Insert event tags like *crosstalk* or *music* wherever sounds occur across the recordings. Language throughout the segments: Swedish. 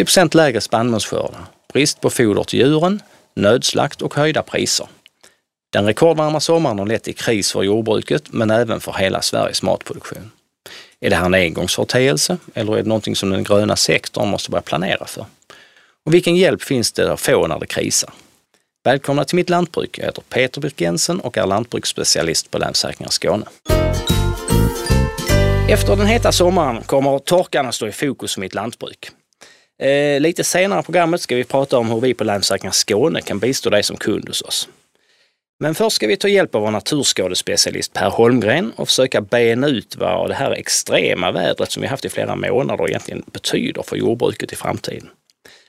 80 lägre spannmålsskördar, brist på foder till djuren, nödslakt och höjda priser. Den rekordvarma sommaren har lett till kris för jordbruket men även för hela Sveriges matproduktion. Är det här en engångsföreteelse eller är det någonting som den gröna sektorn måste börja planera för? Och vilken hjälp finns det att få när det krisar? Välkomna till mitt lantbruk. Jag heter Peter Birk Jensen och är lantbruksspecialist på Länsförsäkringar Skåne. Efter den heta sommaren kommer torkan att stå i fokus för mitt lantbruk. Eh, lite senare i programmet ska vi prata om hur vi på Länsförsäkringar Skåne kan bistå dig som kund hos oss. Men först ska vi ta hjälp av vår naturskadespecialist Per Holmgren och försöka bena ut vad det här extrema vädret som vi haft i flera månader egentligen betyder för jordbruket i framtiden.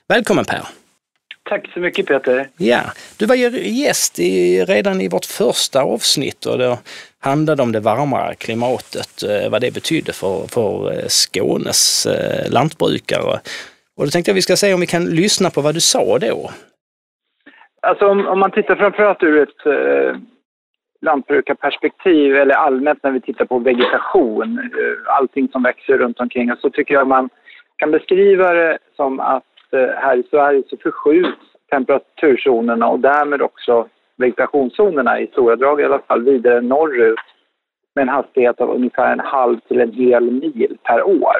Välkommen Per! Tack så mycket Peter! Ja, du var ju gäst i, redan i vårt första avsnitt och det handlade om det varmare klimatet, eh, vad det betydde för, för eh, Skånes eh, lantbrukare. Och då tänkte jag vi ska se om vi kan lyssna på vad du sa då. Alltså om, om man tittar framförallt ur ett eh, lantbrukarperspektiv eller allmänt när vi tittar på vegetation, eh, allting som växer runt omkring oss, så tycker jag man kan beskriva det som att eh, här i Sverige så förskjuts temperaturzonerna och därmed också vegetationszonerna i stora drag i alla fall vidare norrut med en hastighet av ungefär en halv till en hel mil per år.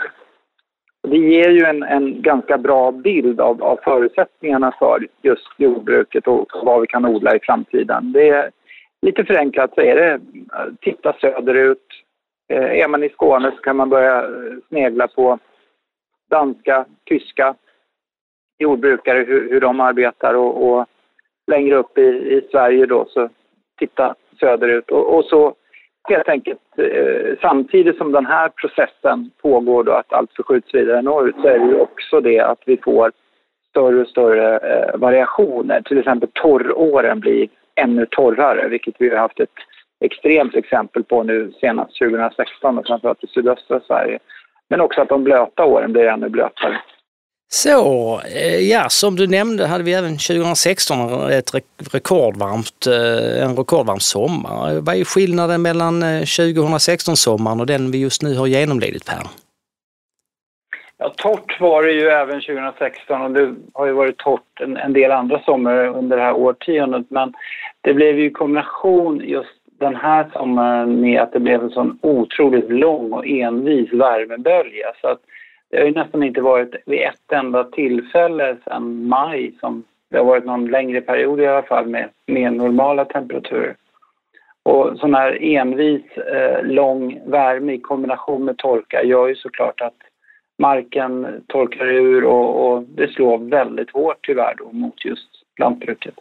Det ger ju en, en ganska bra bild av, av, förutsättningarna för just jordbruket och vad vi kan odla i framtiden. Det är, lite förenklat så är det eh, titta söderut. Eh, är man i Skåne så kan man börja eh, snegla på danska, tyska jordbrukare, hur, hur de arbetar och, och längre upp i, i, Sverige då så titta söderut. Och, och så helt enkelt eh, samtidigt som den här processen pågår då att allt förskjuts vidare norrut så är det ju också det att vi får större och större eh, variationer. Till exempel torråren blir ännu torrare vilket vi har haft ett extremt exempel på nu senast 2016 och framförallt i sydöstra Sverige. Men också att de blöta åren blir ännu blötare. Så, eh, ja som du nämnde hade vi även 2016 ett rekordvarmt, eh, en rekordvarm sommar. Vad är skillnaden mellan eh, 2016-sommaren och den vi just nu har genomlidit Per? Ja, torrt var det ju även 2016 och det har ju varit torrt en, en del andra somrar under det här årtiondet men det blev ju kombination just den här sommaren med att det blev en sån otroligt lång och envis värmebölja så att det har ju nästan inte varit vid ett enda tillfälle sedan maj som det har varit någon längre period i alla fall med mer normala temperaturer. Och sån här envis eh, lång värme i kombination med torka gör ju såklart att marken torkar ur och, och det slår väldigt hårt tyvärr då mot just lantbruket.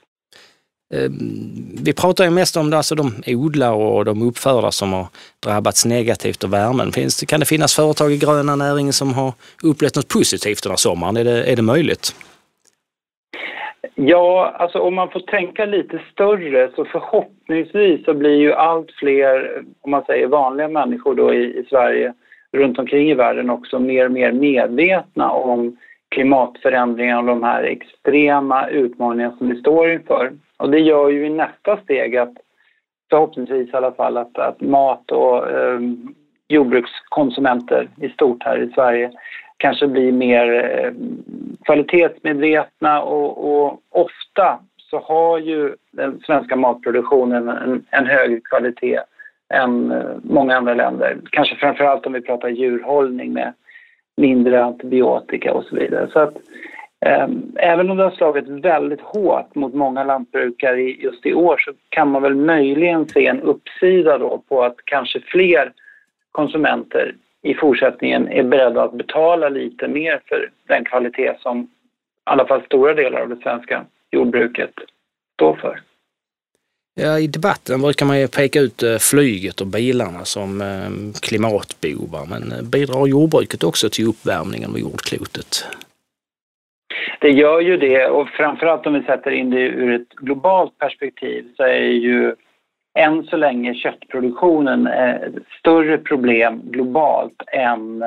Ehm, vi pratar ju mest om alltså de odlare och de uppfödare som har drabbats negativt av värmen. Finns, kan det finnas företag i gröna näringen som har upplevt något positivt den här sommaren? Är det, är det möjligt? Ja, alltså om man får tänka lite större så förhoppningsvis så blir ju allt fler, om man säger vanliga människor då i, i Sverige, runt omkring i världen också mer och mer medvetna om klimatförändringar och de här extrema utmaningarna som vi står inför. Och det gör ju i nästa steg att förhoppningsvis i alla fall att, att mat och eh, jordbrukskonsumenter i stort här i Sverige kanske blir mer eh, kvalitetsmedvetna och, och, ofta så har ju den svenska matproduktionen en, en högre kvalitet än eh, många andra länder. Kanske framförallt om vi pratar djurhållning med mindre antibiotika och så vidare. Så att Ehm, även om det har slagit väldigt hårt mot många lantbrukare just i år så kan man väl möjligen se en uppsida då på att kanske fler konsumenter i fortsättningen är beredda att betala lite mer för den kvalitet som i alla fall stora delar av det svenska jordbruket står för. Ja, I debatten brukar man ju peka ut eh, flyget och bilarna som ehm, klimatbovar men eh, bidrar jordbruket också till uppvärmningen av jordklotet? Det gör ju det och framförallt om vi sätter in det ur ett globalt perspektiv så är ju än så länge köttproduktionen eh, ett större problem globalt än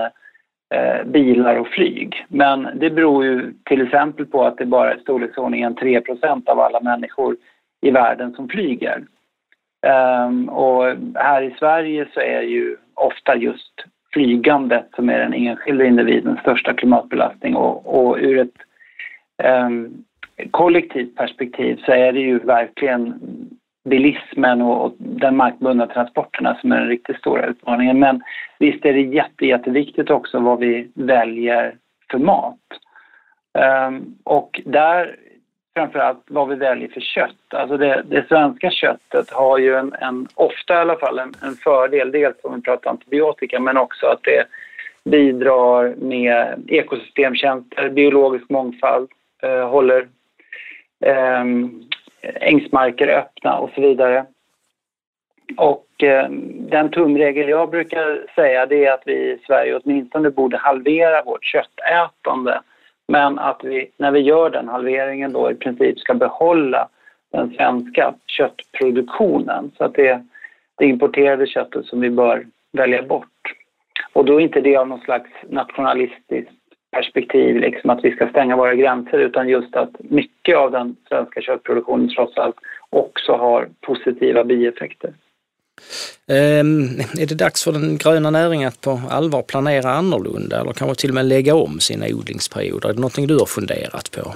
eh, bilar och flyg. Men det beror ju till exempel på att det bara är storleksordningen 3% av alla människor i världen som flyger. Ehm, och här i Sverige så är ju ofta just flygandet som är den enskilda individens största klimatbelastning och, och ur ett Ehm, kollektivt perspektiv så är det ju verkligen bilismen och den markbundna transporterna som är den riktigt stora utmaningen. Men visst är det jätte, jätteviktigt också vad vi väljer för mat. Ehm, och där framförallt vad vi väljer för kött. Alltså det, det svenska köttet har ju en, en, ofta i alla fall en, en fördel, dels om vi pratar antibiotika men också att det bidrar med ekosystemtjänster, biologisk mångfald, eh, håller eh, ängsmarker öppna och så vidare. Och eh, den tumregel jag brukar säga det är att vi i Sverige åtminstone borde halvera vårt köttätande men att vi när vi gör den halveringen då i princip ska behålla den svenska köttproduktionen. Så att det är det importerade köttet som vi bör välja bort. Och då är inte det av någon slags nationalistiskt perspektiv, liksom att vi ska stänga våra gränser utan just att mycket av den svenska köttproduktionen trots allt också har positiva bieffekter. Um, är det dags för den gröna näringen att på allvar planera annorlunda eller kanske till och med lägga om sina odlingsperioder? Är det någonting du har funderat på?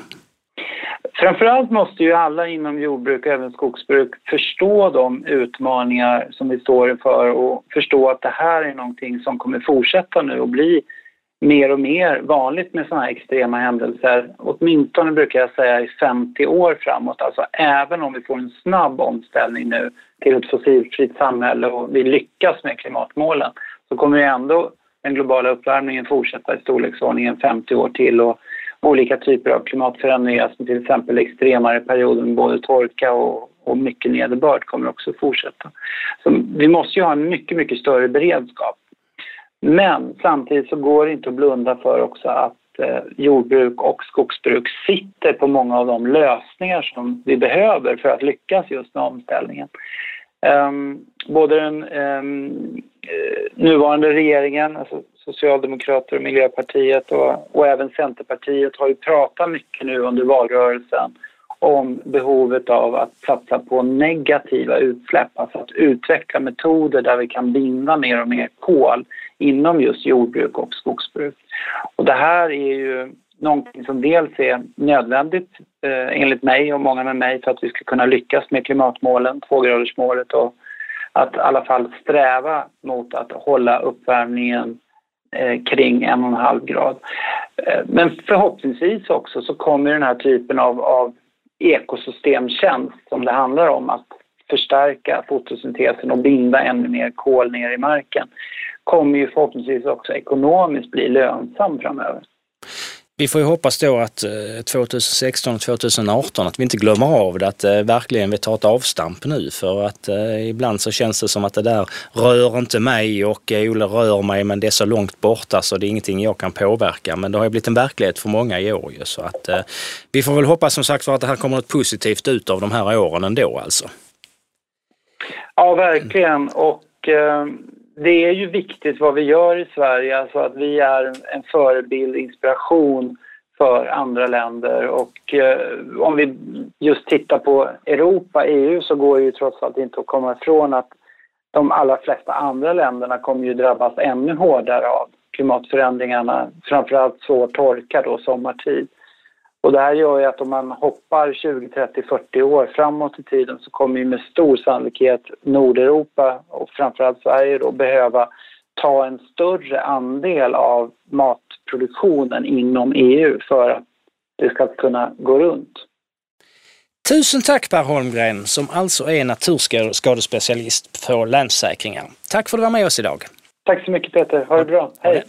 Framförallt måste ju alla inom jordbruk och även skogsbruk förstå de utmaningar som vi står inför och förstå att det här är någonting som kommer fortsätta nu och bli mer och mer vanligt med sådana här extrema händelser. Åtminstone brukar jag säga i 50 år framåt. Alltså även om vi får en snabb omställning nu till ett fossilfritt samhälle och vi lyckas med klimatmålen så kommer ju ändå den globala uppvärmningen fortsätta i storleksordningen 50 år till och olika typer av klimatförändringar som till exempel extremare perioder med både torka och, och mycket nederbörd kommer också fortsätta. Så vi måste ju ha en mycket, mycket större beredskap. Men samtidigt så går det inte att blunda för också att eh, jordbruk och skogsbruk sitter på många av de lösningar som vi behöver för att lyckas just med omställningen. Ehm, både den ehm, eh, nuvarande regeringen, alltså Socialdemokrater och Miljöpartiet och, och även Centerpartiet har ju pratat mycket nu under valrörelsen om behovet av att satsa på negativa utsläpp, alltså att utveckla metoder där vi kan binda mer och mer kol inom just jordbruk och skogsbruk. Och det här är ju någonting som dels är nödvändigt eh, enligt mig och många med mig för att vi ska kunna lyckas med klimatmålen, tvågradersmålet och att i alla fall sträva mot att hålla uppvärmningen eh, kring en och en halv grad. Eh, men förhoppningsvis också så kommer den här typen av, av ekosystemtjänst som det handlar om att förstärka fotosyntesen och binda ännu mer kol ner i marken kommer ju förhoppningsvis också ekonomiskt bli lönsam framöver. Vi får ju hoppas då att 2016 eh, och 2018 att vi inte glömmer av det, att eh, verkligen vi tar ett avstamp nu för att eh, ibland så känns det som att det där rör inte mig och Ole rör mig men det är så långt borta så det är ingenting jag kan påverka. Men det har ju blivit en verklighet för många i år ju så att vi får väl hoppas som sagt för att det här kommer något positivt ut av de här åren ändå alltså. Ja, verkligen. Och det är ju viktigt vad vi gör i Sverige, alltså att vi är en förebild, inspiration för andra länder. Och eh, om vi just tittar på Europa, EU, så går det ju trots allt inte att komma ifrån att de allra flesta andra länderna kommer ju drabbas ännu hårdare av klimatförändringarna, framförallt svår torka då sommartid. Och det här gör ju att om man hoppar 20, 30, 40 år framåt i tiden så kommer ju med stor sannolikhet Nordeuropa och framförallt Sverige då behöva ta en större andel av matproduktionen inom EU för att det ska kunna gå runt. Tusen tack Per Holmgren som alltså är naturskadespecialist på Länsförsäkringar. Tack för att du var med oss idag. Tack så mycket Peter, ha det bra. Hej!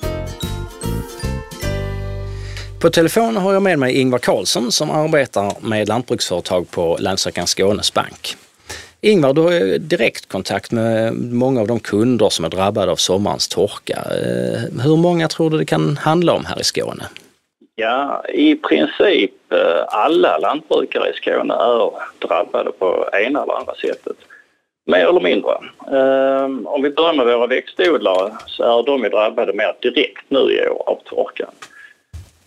På telefon har jag med mig Ingvar Karlsson som arbetar med lantbruksföretag på Länsökan Skånes bank. Ingvar, du har direktkontakt med många av de kunder som är drabbade av sommarens torka. Eh, hur många tror du det kan handla om här i Skåne? Ja, i princip eh, alla lantbrukare i Skåne är drabbade på ena eller andra sättet. Mer eller mindre. Ehm, om vi börjar med våra växtodlare så är de drabbade mer direkt nu i år av torkan.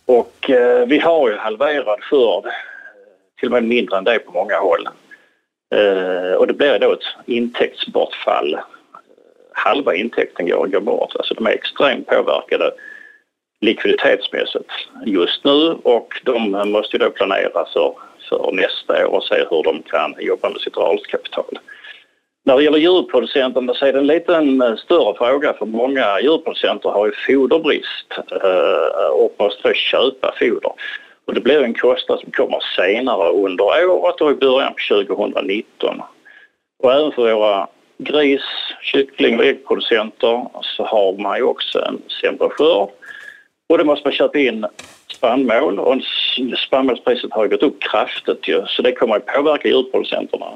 Och eh, vi har ju halverad skörd, eh, till och med mindre än det på många håll. Eh, och det blir då ett intäktsbortfall eh, halva intäkten går, går bort. Alltså de är extremt påverkade likviditetsmässigt just nu och de eh, måste då planera för, för nästa år och se hur de kan jobba med sitt rörelsekapital. När det gäller djurproducenterna så är det en liten eh, större fråga för många djurproducenter har ju foderbrist eh, och måste köpa foder. Och det blir en kostnad som kommer senare under året och i början på 2019. Och även för våra gris, kyckling och äggproducenter så har man ju också en sämre skörd. Och då måste man köpa in spannmål och spannmålspriset har gått upp kraftigt ju, så det kommer att påverka djurproducenterna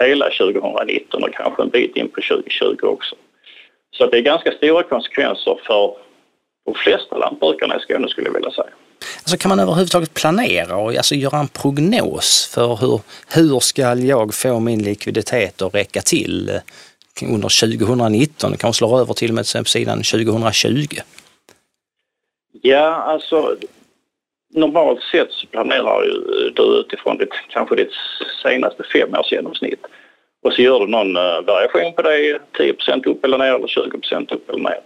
hela 2019 och kanske en bit in på 2020 också. Så det är ganska stora konsekvenser för de flesta lantbrukarna i Skåne skulle jag vilja säga. Alltså kan man överhuvudtaget planera och alltså göra en prognos för hur, hur ska jag få min likviditet att räcka till eh, under 2019, kanske slår över till och med på sidan 2020? Ja, alltså normalt sett så planerar eh, du utifrån ditt, kanske ditt senaste femårsgenomsnitt. Och så gör du någon eh, variation på det, 10% upp eller ner eller 20% upp eller ner.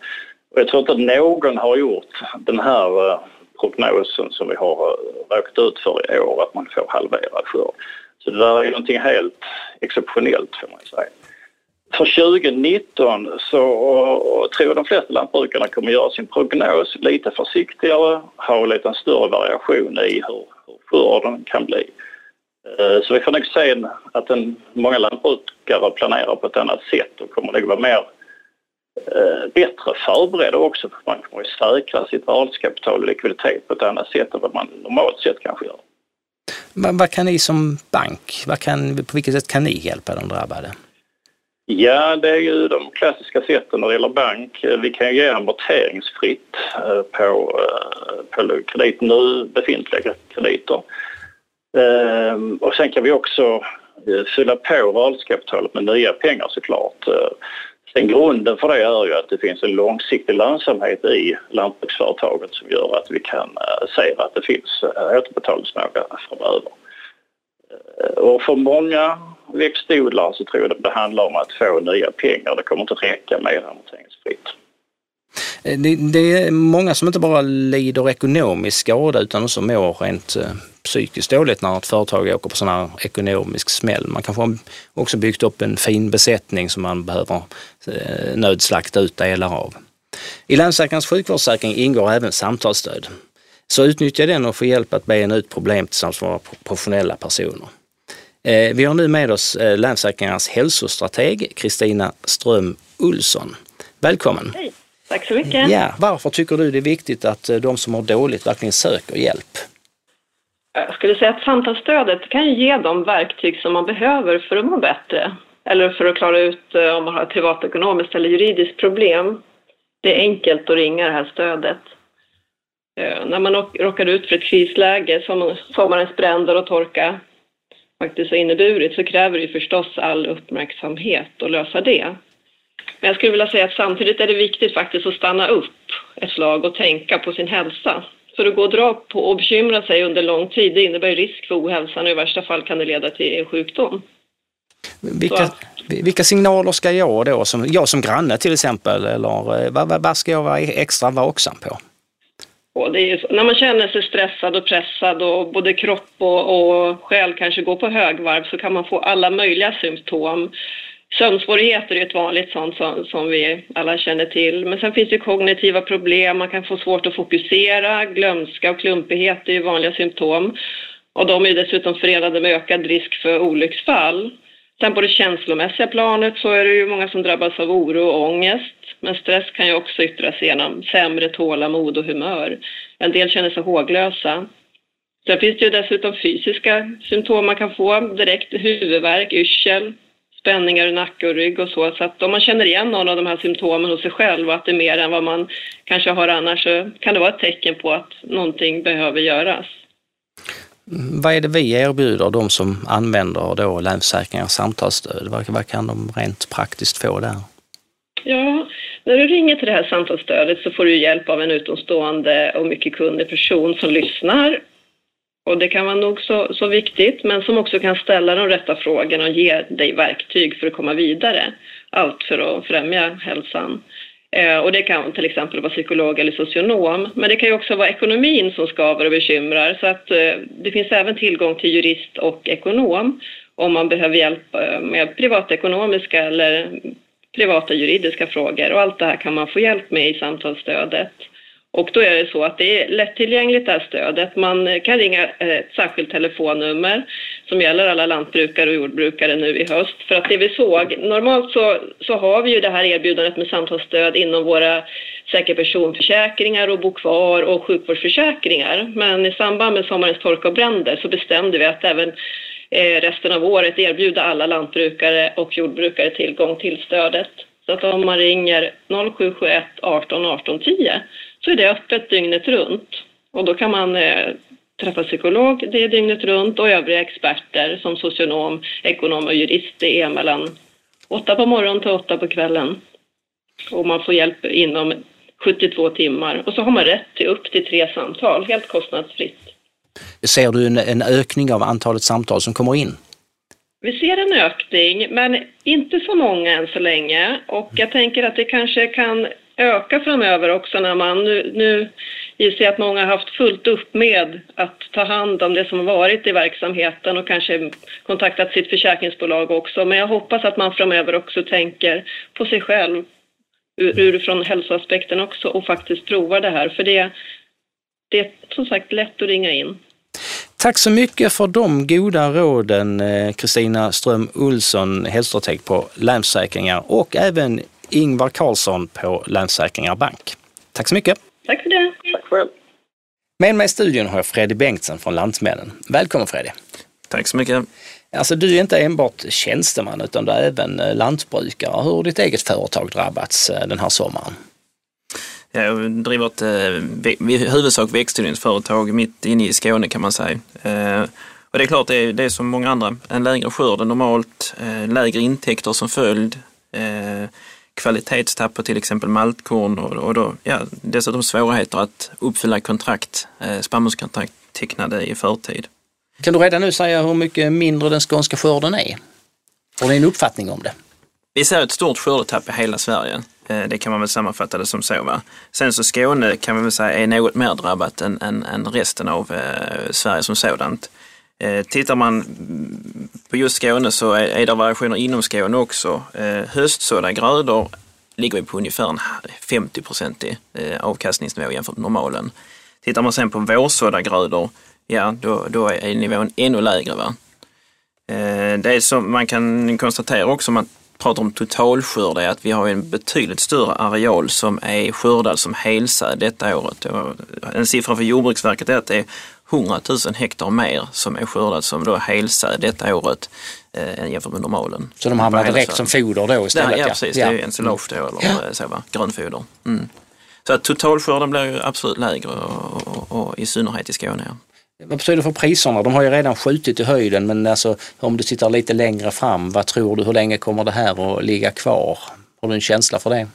Och jag tror inte att någon har gjort den här eh, prognosen som vi har råkat ut för i år, att man får halverad skörd. Så det där är någonting helt exceptionellt får man säga. För 2019 så tror jag de flesta lantbrukarna kommer göra sin prognos lite försiktigare, ha lite större variation i hur, hur skörden kan bli. Eh, så vi får nog se att en, många lantbrukare planerar på ett annat sätt och kommer nog vara mer eh, bättre förberedda också. För man kommer att säkra sitt rörelsekapital och likviditet på ett annat sätt än vad man normalt sett kanske gör. Men vad kan ni som bank, vad kan, på vilket sätt kan ni hjälpa de drabbade? Ja, det är ju de klassiska sätten när det gäller bank. Vi kan ju ge amorteringsfritt eh, på, eh, på kredit, nu befintliga krediter. Ehm, och sen kan vi också eh, fylla på rörelsekapitalet med nya pengar såklart. Sen grunden för det är ju att det finns en långsiktig lönsamhet i lantbruksföretaget som gör att vi kan se att det finns återbetalningsförmåga framöver. Eh, och för många växtodlare så tror jag det handlar om att få nya pengar. Det kommer inte räcka med amorteringsfritt. Eh, det, det, är många som inte bara lider ekonomisk skada utan också mår rent eh, psykiskt dåligt när ett företag åker på sån här ekonomisk smäll. Man kanske har också byggt upp en fin besättning som man behöver nödslakta ut delar av. I Länsläkarens sjukvårdsförsäkring ingår även samtalsstöd. Så utnyttja den och få hjälp att bena ut problem tillsammans med professionella personer. Eh, vi har nu med oss eh, Länsförsäkringarnas hälsostrateg Kristina Ström Olsson. Välkommen! Hej, tack så mycket! Ja, varför tycker du det är viktigt att de som mår dåligt verkligen söker hjälp? Jag skulle säga att samtalsstödet kan ge de verktyg som man behöver för att må bättre. Eller för att klara ut eh, om man har ett privatekonomiskt eller juridiskt problem. Det är enkelt att ringa det här stödet. Eh, när man råkar ut för ett krisläge som sommarens bränder och torka faktiskt har inneburit så kräver det förstås all uppmärksamhet att lösa det. Men jag skulle vilja säga att samtidigt är det viktigt faktiskt att stanna upp ett slag och tänka på sin hälsa. För att gå och dra på och bekymra sig under lång tid, det innebär risk för ohälsan och i värsta fall kan det leda till sjukdom. Vilka, vilka signaler ska jag då, som, jag som granne till exempel, eller eh, vad, vad ska jag vara extra vaksam på? Och det är, när man känner sig stressad och pressad och både kropp och, och själ kanske går på högvarv så kan man få alla möjliga symptom. Sömnsvårigheter är ett vanligt sånt som, som, vi alla känner till. Men sen finns det kognitiva problem, man kan få svårt att fokusera, glömska och klumpighet är ju vanliga symptom. Och de är dessutom förenade med ökad risk för olycksfall. Sen på det känslomässiga planet så är det ju många som drabbas av oro och ångest. Men stress kan ju också yttra sig genom sämre tålamod och humör. En del känner sig håglösa. Sen finns det ju dessutom fysiska symptom man kan få, direkt huvudvärk, yrsel, spänningar i nacke och rygg och så. Så att om man känner igen någon av de här symptomen hos sig själv och att det är mer än vad man kanske har annars så kan det vara ett tecken på att någonting behöver göras. Vad är det vi erbjuder de som använder då Länsförsäkringars samtalsstöd? Vad, vad kan de rent praktiskt få där? Ja, när du ringer till det här samtalsstödet så får du hjälp av en utomstående och mycket kunnig person som lyssnar och det kan vara nog så, så viktigt, men som också kan ställa de rätta frågorna och ge dig verktyg för att komma vidare. allt för att främja hälsan. Eh, och det kan till exempel vara psykolog eller socionom. Men det kan ju också vara ekonomin som skaver och bekymrar. Så att eh, det finns även tillgång till jurist och ekonom om man behöver hjälp eh, med privatekonomiska eller privata juridiska frågor. Och allt det här kan man få hjälp med i samtalsstödet. Och då är det så att det är lättillgängligt det här stödet. Man kan ringa ett särskilt telefonnummer som gäller alla lantbrukare och jordbrukare nu i höst. För att det vi såg, normalt så, så har vi ju det här erbjudandet med samtalsstöd inom våra säker personförsäkringar och bo kvar och sjukvårdsförsäkringar. Men i samband med sommarens torka och bränder så bestämde vi att även resten av året erbjuda alla lantbrukare och jordbrukare tillgång till stödet. Så att om man ringer 0771 18 18 10 så är det öppet dygnet runt. Och då kan man eh, träffa psykolog det är dygnet runt och övriga experter som socionom, ekonom och jurist. Det är mellan åtta på morgonen till åtta på kvällen. Och man får hjälp inom 72 timmar. Och så har man rätt till upp till tre samtal, helt kostnadsfritt. Ser du en, en ökning av antalet samtal som kommer in? Vi ser en ökning, men inte så många än så länge. Och jag tänker att det kanske kan öka framöver också när man nu, nu gissar jag att många har haft fullt upp med att ta hand om det som har varit i verksamheten och kanske kontaktat sitt försäkringsbolag också. Men jag hoppas att man framöver också tänker på sig själv urifrån hälsoaspekten också och faktiskt provar det här. För det, det är som sagt lätt att ringa in. Tack så mycket för de goda råden eh, Kristina Ström Olsson, hälsotek på Länsförsäkringar och även Ingvar Karlsson på Länsförsäkringar Bank. Tack så mycket! Tack för det! Tack själv! Med mig i studion har jag Freddy Bengtsson från Lantmännen. Välkommen Freddy! Tack så mycket! Alltså du är inte enbart tjänsteman utan du är även eh, lantbrukare. Hur har ditt eget företag drabbats eh, den här sommaren? Jag driver ett i huvudsak växtodlingsföretag mitt inne i Skåne kan man säga. Och det är klart, det är, det är som många andra, en lägre skörd än normalt, lägre intäkter som följd, kvalitetstapp på till exempel maltkorn och, och då, ja, dessutom svårigheter att uppfylla kontrakt, eh, spannmålskontrakt tecknade i förtid. Kan du redan nu säga hur mycket mindre den skånska skörden är? Har ni en uppfattning om det? Vi ser ett stort skördetapp i hela Sverige. Eh, det kan man väl sammanfatta det som så. Va? Sen så Skåne kan man väl säga är något mer drabbat än, än, än resten av eh, Sverige som sådant. Eh, tittar man på just Skåne så är, är det variationer inom Skåne också. Eh, höstsådda grödor ligger vi på ungefär en 50 procentig eh, avkastningsnivå jämfört med normalen. Tittar man sen på vårsådda grödor, ja då, då är nivån ännu lägre. Va? Eh, det som man kan konstatera också om man pratar om totalskörd är att vi har en betydligt större areal som är skördad som helsäd detta året. En siffra för Jordbruksverket är att det är 100 000 hektar mer som är skördat som då helsäd detta året eh, jämfört med normalen. Så de hamnar direkt som foder då istället? Ja, ja precis. Ja. Det är ensilage då eller ja. så, va? grönfoder. Mm. Så att totalskörden blir ju absolut lägre och, och, och, i synnerhet i Skåne. Ja. Vad betyder det för priserna? De har ju redan skjutit i höjden men alltså om du tittar lite längre fram, vad tror du, hur länge kommer det här att ligga kvar? Har du en känsla för det?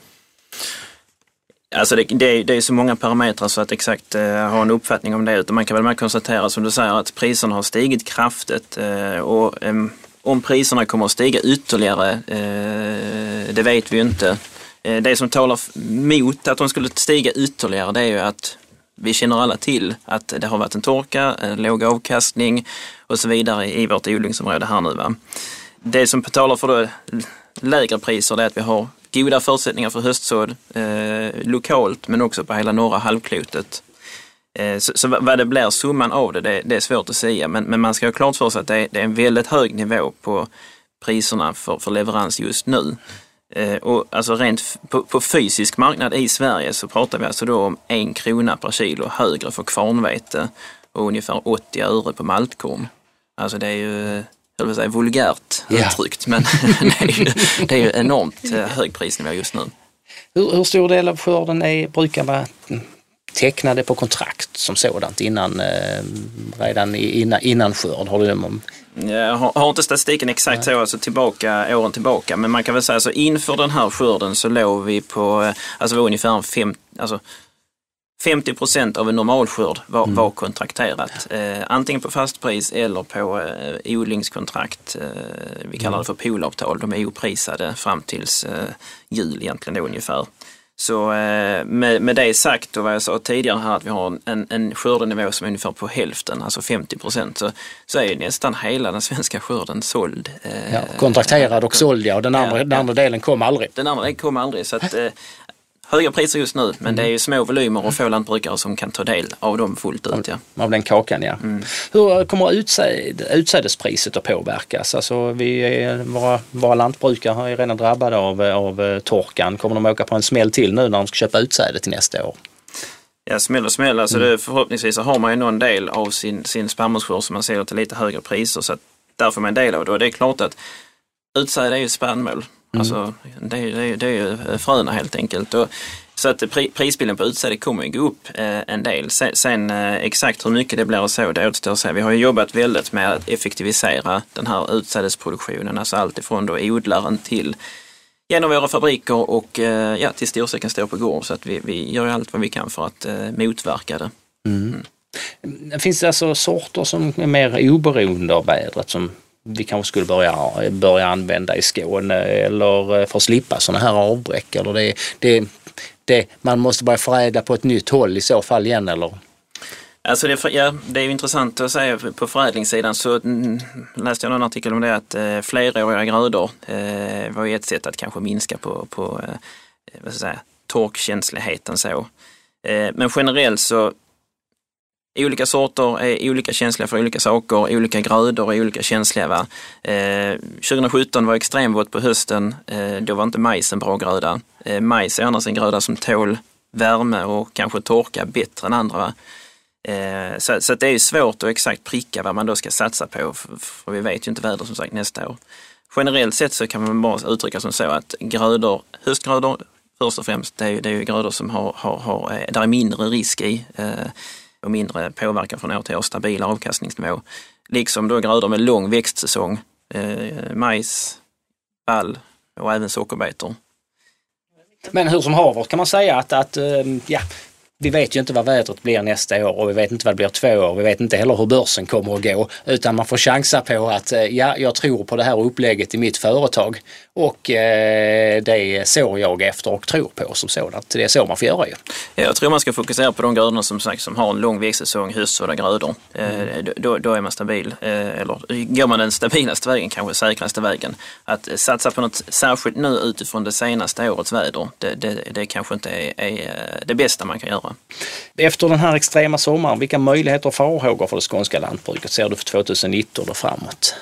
Alltså det, det, det, är så många parametrar så att exakt eh, ha en uppfattning om det. Utan man kan väl konstatera som du säger att priserna har stigit kraftigt eh, och eh, om priserna kommer att stiga ytterligare, eh, det vet vi ju inte. Eh, det som talar mot att de skulle stiga ytterligare det är ju att vi känner alla till att det har varit en torka, en låg avkastning och så vidare i vårt odlingsområde här nu. Va? Det som talar för då lägre priser är att vi har goda förutsättningar för höstsådd eh, lokalt men också på hela norra halvklotet. Eh, så, så, vad det blir summan av det, det, det är svårt att säga men, men, man ska ha klart för sig att det är, det är en väldigt hög nivå på priserna för, för leverans just nu. Eh, och alltså rent på, på, fysisk marknad i Sverige så pratar vi alltså då om en krona per kilo högre för kvarnvete och ungefär 80 öre på maltkorn. Alltså det är ju jag vill säga vulgärt yeah. uttryckt, men *laughs* det, är ju, det är ju enormt eh, hög prisnivå just nu. Hur, hur stor del av skörden är, brukar vara tecknade på kontrakt som sådant innan, eh, redan innan, innan skörd? Har du om... Jag har, har inte statistiken exakt så, alltså tillbaka, åren tillbaka, men man kan väl säga så inför den här skörden så låg vi på, eh, alltså var ungefär fem, alltså 50 procent av en normalskörd var, mm. var kontrakterat. Eh, antingen på fastpris eller på eh, odlingskontrakt. Eh, vi kallar det för poolavtal. De är oprisade fram tills eh, jul egentligen då ungefär. Så eh, med, med det sagt och vad jag sa tidigare här att vi har en, en skördenivå som är ungefär på hälften, alltså 50 procent, så, så är nästan hela den svenska skörden såld. Eh, ja, kontrakterad och såld ja, och den andra, ja, den andra delen kom aldrig. Den andra delen kom aldrig. Så att, eh, höga priser just nu men det är ju små volymer och få lantbrukare som kan ta del av dem fullt ut. Ja. Av den kakan ja. Mm. Hur kommer utsäd, utsädespriset att påverkas? Alltså vi är, våra, våra lantbrukare är redan drabbade av, av eh, torkan. Kommer de åka på en smäll till nu när de ska köpa utsäde till nästa år? Ja, smäll och smäll. Alltså mm. det, förhoppningsvis så har man ju någon del av sin, sin spannmålsskörd som man säljer till lite högre priser så att där får man en del av det. Och det är klart att utsäde är ju spannmål. Mm. Alltså, det, det, det är ju fröna helt enkelt. Och, så att prisbilden på utsäde kommer ju gå upp eh, en del. Sen, sen eh, exakt hur mycket det blir och så, det återstår att se. Vi har ju jobbat väldigt med att effektivisera den här utsädesproduktionen, alltså allt ifrån då odlaren till genom våra fabriker och eh, ja, till storsäcken står på gård. Så att vi, vi gör allt vad vi kan för att eh, motverka det. Mm. Mm. Finns det alltså sorter som är mer oberoende av vädret som vi kanske skulle börja, börja använda i Skåne eller eh, för att slippa sådana här avbräck. Eller det, det, det, man måste börja förädla på ett nytt håll i så fall igen eller? Alltså det, ja, det är ju intressant att säga på förädlingssidan så mm, läste jag någon artikel om det att eh, fleråriga grödor eh, var ju ett sätt att kanske minska på, på eh, vad ska jag säga, torkkänsligheten så. Eh, men generellt så Olika sorter är olika känsliga för olika saker, olika grödor är olika känsliga. Va? Eh, 2017 var extremvått på hösten, eh, då var inte majs en bra gröda. Eh, majs är annars en gröda som tål värme och kanske torka bättre än andra. Eh, så, så det är svårt att exakt pricka vad man då ska satsa på, för, för vi vet ju inte vädret som sagt nästa år. Generellt sett så kan man bara uttrycka som så att grödor, höstgrödor först och främst, det är, det är ju grödor som har, har, har, eh, där är mindre risk i. Eh, och mindre påverkan från år till år, stabil avkastningsnivå. Liksom då grödor med lång växtsäsong, eh, majs, vall och även sockerbetor. Men hur som haver kan man säga att, att eh, ja, vi vet ju inte vad vädret blir nästa år och vi vet inte vad det blir två år. Vi vet inte heller hur börsen kommer att gå. Utan man får chansa på att eh, ja, jag tror på det här upplägget i mitt företag och eh, det sår jag efter och tror på som sådant. Det är så man får göra ju. Jag tror man ska fokusera på de grödorna som sagt som har en lång växtsäsong, höstsådda grödor. Eh, mm. då, då är man stabil. Eh, eller går man den stabilaste vägen, kanske säkraste vägen. Att satsa på något särskilt nu utifrån det senaste årets väder, det, det, det kanske inte är, är det bästa man kan göra. Efter den här extrema sommaren, vilka möjligheter och farhågor för det skånska lantbruket ser du för 2019 och framåt?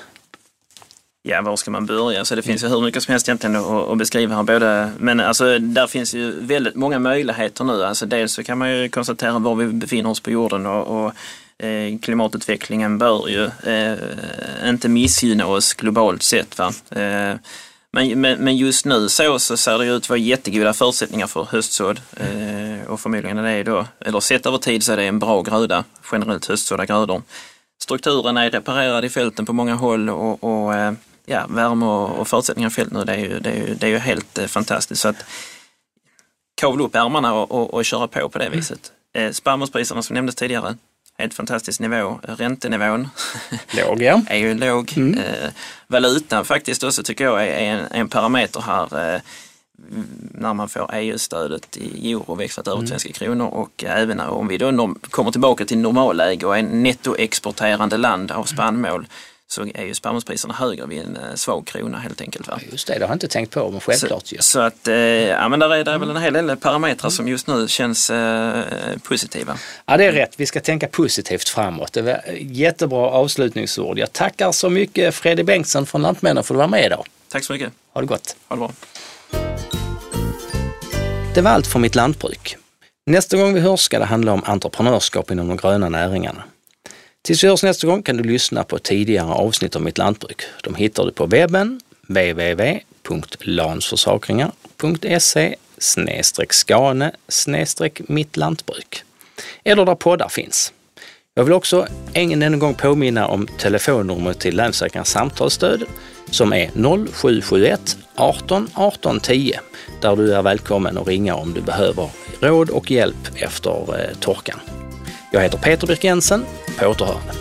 Ja, var ska man börja? Så det finns ju hur mycket som helst egentligen att, beskriva här. Både, men alltså, där finns ju väldigt många möjligheter nu. Alltså, dels så kan man ju konstatera var vi befinner oss på jorden och, och eh, klimatutvecklingen bör ju eh, inte missgynna oss globalt sett. Va? Eh, men, men, men, just nu så, så ser det ut att vara jättegoda förutsättningar för höstsådd. Eh, och förmodligen är det då, eller sett över tid så är det en bra gröda, generellt höstsådda grödor. Strukturen är reparerad i fälten på många håll och, och eh, ja, värme och, och förutsättningar i fält nu, det är ju, det är ju, det är ju helt eh, fantastiskt. Så att kavla upp ärmarna och, och, och köra på på det viset. Eh, Spannmålspriserna som nämndes tidigare, helt fantastisk nivå. Räntenivån låg, ja. *laughs* är ju låg. Mm. Eh, valutan faktiskt också tycker jag är en, en parameter här. Eh, när man får EU-stödet i euro växlat över till mm. svenska kronor och även om vi då kommer tillbaka till normalläge och är nettoexporterande land av spannmål så är ju spannmålspriserna högre vid en eh, svag krona helt enkelt. Va? Just det, det har jag inte tänkt på, men självklart så, ju. Så att, eh, ja men där är, det väl en hel del parametrar som just nu känns eh, positiva. Ja det är rätt, vi ska tänka positivt framåt. Det var jättebra avslutningsord. Jag tackar så mycket Fredrik Bengtsson från Lantmännen för att du var med idag. Tack så mycket. Ha det gott. Ha det bra. Det var allt för mitt lantbruk. Nästa gång vi hörs ska det handla om entreprenörskap inom de gröna näringarna. Tills vi hörs nästa gång kan du lyssna på tidigare avsnitt av Mitt Lantbruk. De hittar du på webben www.lansförsakringar.se skane mittlantbruk eller där poddar finns. Jag vill också än en gång påminna om telefonnumret till Länsläkarens samtalsstöd som är 0771 18 18 10 där du är välkommen att ringa om du behöver råd och hjälp efter eh, torkan. Jag heter Peter Birk Jensen. På återhörande.